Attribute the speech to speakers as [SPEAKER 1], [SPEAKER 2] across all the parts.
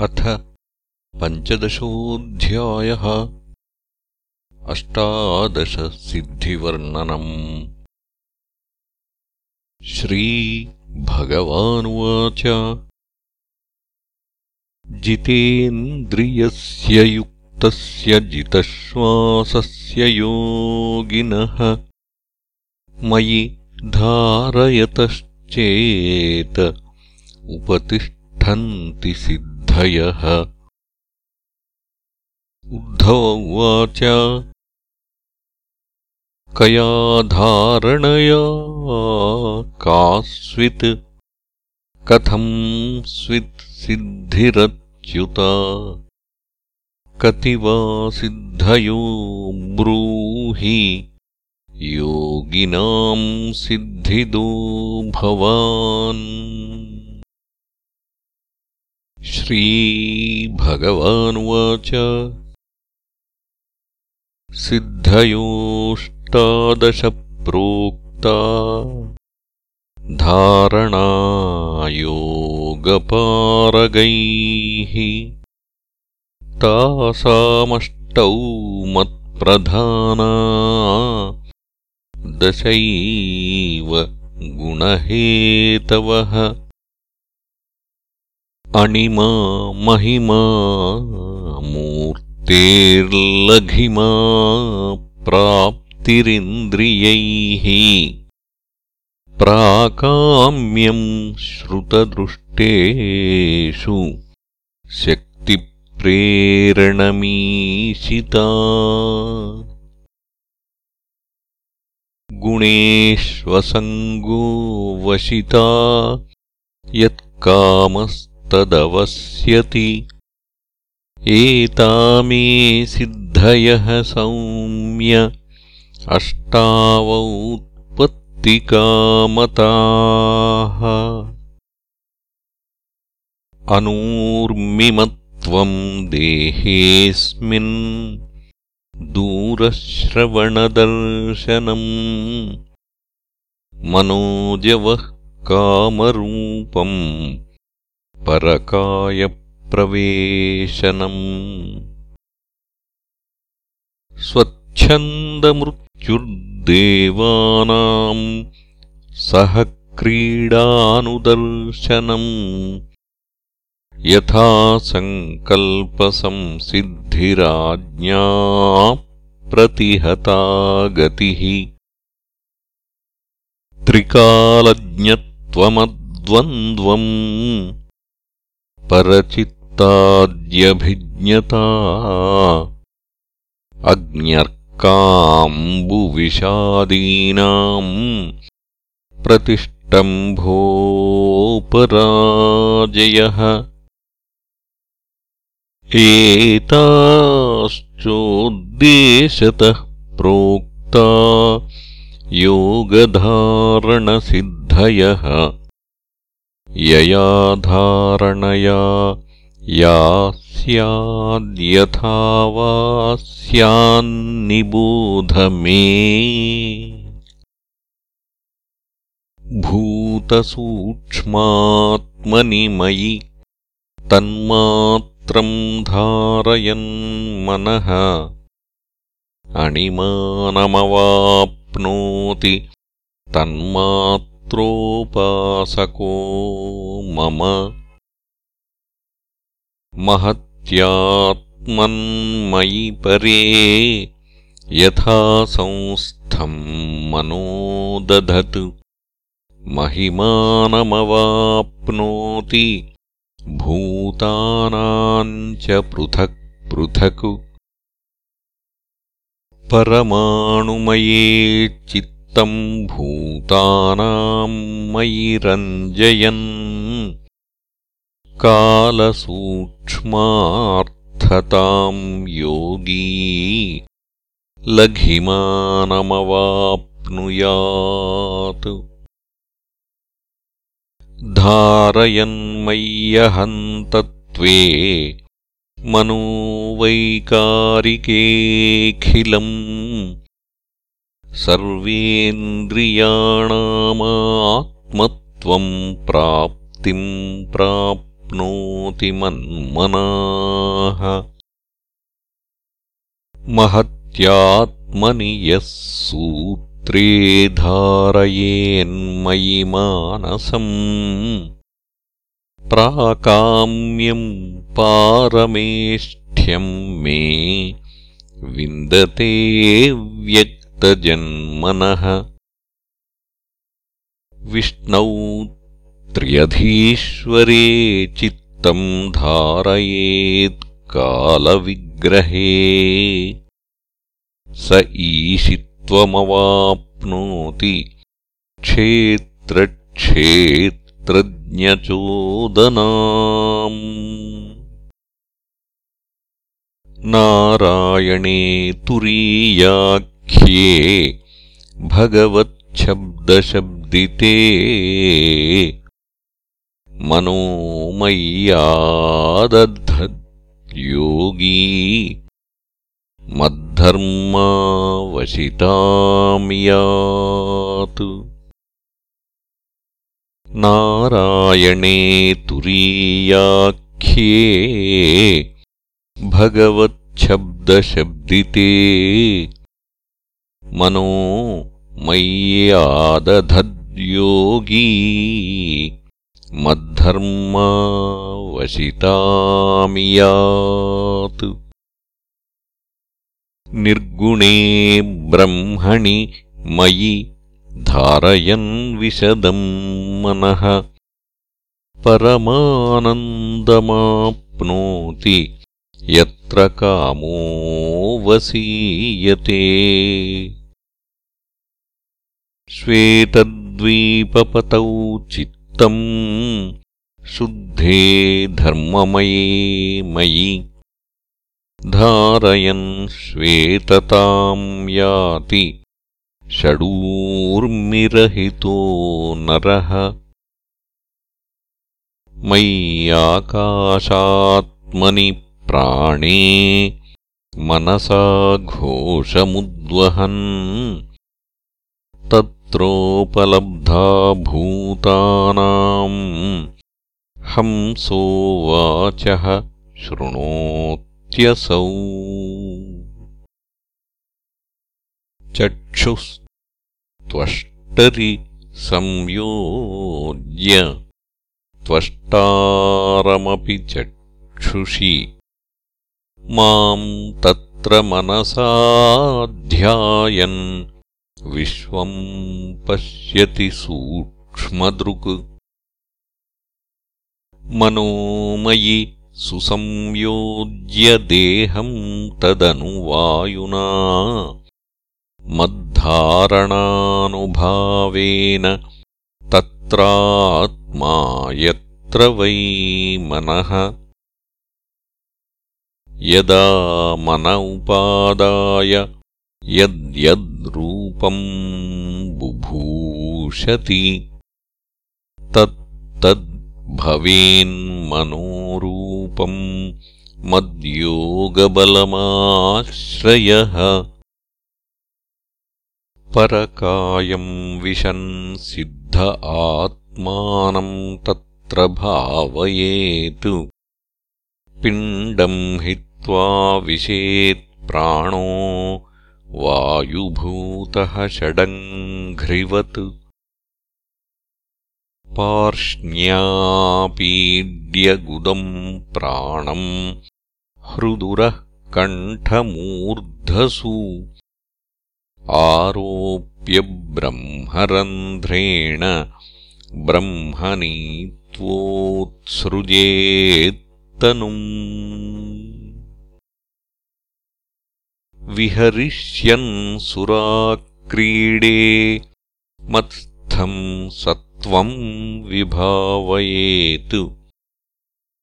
[SPEAKER 1] अथ पञ्चदशोऽध्यायः अष्टादशसिद्धिवर्णनम्। श्रीभगवानुवाच। जितेन्द्रियस्य युक्तस्य जितश्वासस्य योगिनः मयि धारयतश्चेत उपतिष्ठन्ति उद्धव उवाच कया धारणया? कास्वित्? कथम् स्वित्सिद्धिरच्युता कति वा सिद्धयो ब्रूहि? योगिनाम् सिद्धिदो भवान् श्रीभगवानुवाच सिद्धयोष्टादशप्रोक्ता धारणायोगपारगैः तासामष्टौ मत्प्रधाना दशैव गुणहेतवः अणिमा महिमा मूर्तेर्लघिमा प्राप्तिरिन्द्रियैः प्राकाम्यम् श्रुतदृष्टेषु शक्तिप्रेरणमीशिता गुणेष्वसङ्गो वशिता यत्कामस् तदवस्यति। एतामे सिद्धयः सौम्य अष्टावौत्पत्तिकामताः। अनूर्मिमत्वम् देहेऽस्मिन् दूरश्रवणदर्शनम्। मनोजवः कामरूपम् परकायप्रवेशनम् स्वच्छन्दमृत्युर्देवानाम् सह क्रीडानुदर्शनम्। यथा सङ्कल्पसंसिद्धिराज्ञा प्रतिहता गतिः। त्रिकालज्ञत्वमद्वन्द्वम् परचित्ताद्यभिज्ञता। अज्ञर्काम्बुविषादीनाम् प्रतिष्टम्भोपराजयः एताश्चोद्देशतः प्रोक्ता योगधारणसिद्धयः यया धारणया या स्याद्यथा वा स्यान्निबोध मे भूतसूक्ष्मात्मनि मयि तन्मात्रम् धारयन्मनः अणिमानमवाप्नोति तन्मात् ोपासको मम महत्यात्मन्मयि परे यथा संस्थम् मनो दधत् महिमानमवाप्नोति भूतानाम् च पृथक् पृथक्। परमाणुमये चित् भूतानाम् मयि रञ्जयन् कालसूक्ष्मार्थताम् योगी लघिमानमवाप्नुयात्। धारयन्मय्यहन्तत्वे मनोवैकारिकेऽखिलम् सर्वेन्द्रियाणामात्मत्वम् प्राप्तिम् प्राप्नोति मन्मनाः। महत्यात्मनि यः सूत्रे धारयेन्मयि मानसम् प्राकाम्यम् पारमेष्ठ्यम् मे विन्दते व्यक्तजन्मनः विष्णौ त्र्यधीश्वरे चित्तम् धारयेत् कालविग्रहे। स ईशित्वमवाप्नोति क्षेत्रक्षेत्रज्ञचोदनाम्। नारायणे तुरीयाख्ये भगवच्छब्दशब्दिते मनोमय्यादधद्योगी मद्धर्मावशिताम् यात् नारायणे तुरीयाख्ये भगवच्छब्दशब्दिते मनो मय्यादधद्योगी मद्धर्मावशितामियात् निर्गुणे ब्रह्मणि मयि धारयन् विशदम् मनः। परमानन्दमाप्नोति यत्र कामो वसीयते श्वेतद्वीपपतौ चित्तम् शुद्धे धर्ममये मयि। धारयन् श्वेतताम् याति षडूर्मिरहितो नरः। मय्याकाशात्मनि प्राणे मनसा घोषमुद्वहन् तत्रोपलब्धा भूतानाम् हंसो वाचः शृणोत्यसौ। चक्षुस्त्वष्टरि संयोज्य त्वष्टारमपि चक्षुषि। माम् तत्र मनसाध्यायन् विश्वम् पश्यति सूक्ष्मदृक्। मनोमयि सुसंयोज्य देहम् तदनुवायुना। मद्धारणानुभावेन तत्रात्मा यत्र वै मनः। यदा मन उपादाय यद्यद्रूपम् बुभूषति तत्तद्भवेन्मनोरूपम् मद्योगबलमाश्रयः। परकायम् विशन् सिद्ध आत्मानम् तत्र भावयेत्। पिण्डम् हित्वा विशेत्प्राणो वायुभूतः षडङ्घ्रिवत् पार्ष्ण्यापीड्यगुदम् प्राणम् हृदुरः कण्ठमूर्धसु। आरोप्य ब्रह्मरन्ध्रेण ब्रह्मणीत्वोत्सृजेत्तनुम् विहरिष्यन् सुराक्रीडे मत्स्थम् सत्त्वम् विभावयेत्।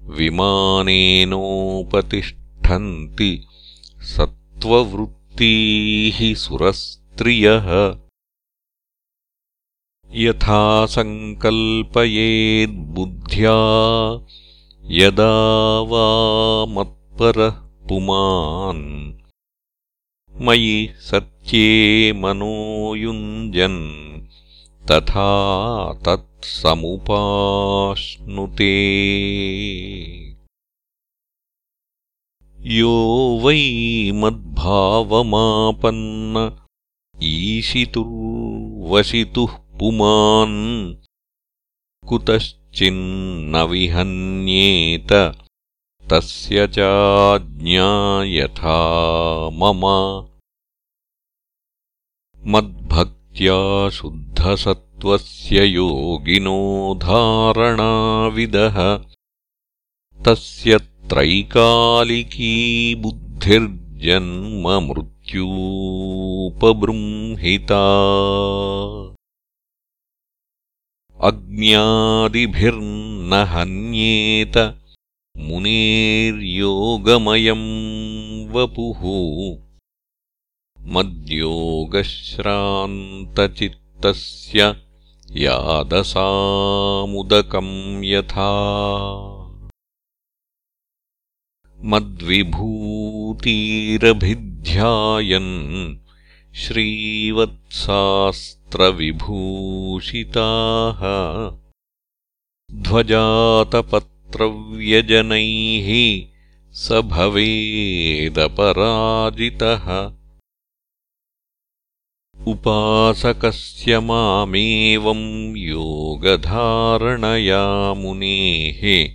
[SPEAKER 1] विमानेनोपतिष्ठन्ति सत्त्ववृत्तीः सुरस्त्रियः। यथा सङ्कल्पयेद्बुद्ध्या यदा वा मत्परः पुमान् मयि सत्ये मनोयुञ्जन् तथा तत्त्वमवाप्नोति तत्समुपाश्नुते। यो वै मद्भावमापन्न ईशितुर्वशितुः पुमान् कुतश्चिन्न विहन्येत तस्य चाज्ञा यथा मम। मद्भक्त्या शुद्धसत्त्वस्य योगिनो धारणाविदः। तस्य त्रैकालिकी बुद्धिर्जन्ममृत्यूपबृंहिता अज्ञादिभिर्न हन्येत मुनेर्योगमयम् वपुः। मद्योगश्रान्तचित्तस्य यादसामुदकम् यथा। मद्विभूतिरभिध्यायन् श्रीवत्सास्त्रविभूषिताः ध्वजातपत्रव्यजनैः स भवेदपराजितः। उपासकस्य मामेवम् योगधारणया मुनेः।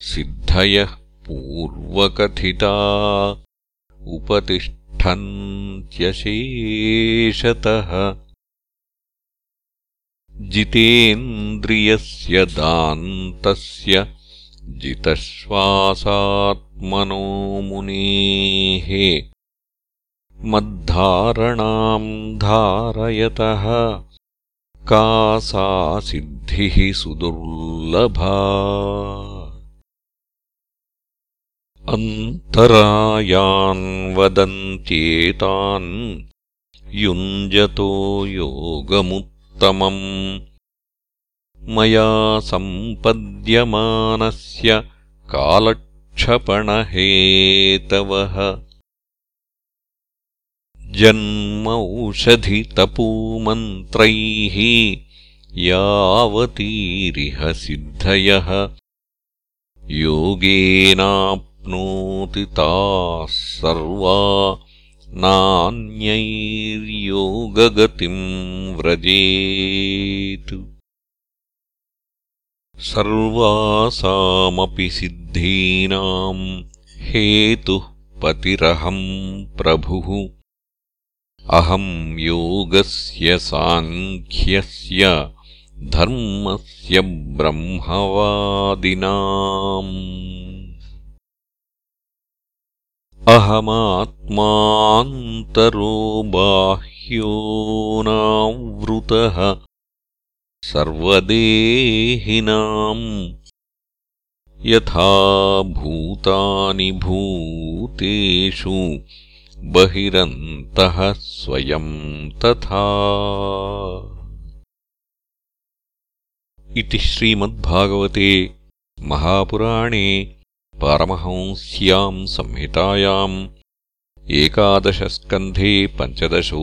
[SPEAKER 1] सिद्धयः पूर्वकथिता उपतिष्ठन्त्यशेषतः जितेन्द्रियस्य दान्तस्य जितश्वासात्मनो मुनेः मद्धारणाम् धारयतः का सा सिद्धिः सुदुर्लभा। अन्तरायान् वदन्त्येतान् युञ्जतो योगमुत्तमम् मया सम्पद्यमानस्य कालक्षपणहेतवः। जन्मौषधितपूमन्त्रैः यावतीरिह सिद्धयः। योगेनाप्नोति ताः सर्वा नान्यैर्योगगतिम् व्रजेत्। सर्वासामपि सिद्धीनाम् हेतुः पतिरहम् प्रभुः। अहम् योगस्य साङ्ख्यस्य धर्मस्य ब्रह्मवादिनाम् अहमात्मान्तरो बाह्योनावृतः सर्वदेहिनाम् यथा भूतानि भूतेषु बहिरन्तः स्वयम् तथा। इति श्रीमद्भागवते महापुराणे पारमहंस्याम् संहितायाम् एकादशस्कन्धे पञ्चदशोऽध्यायः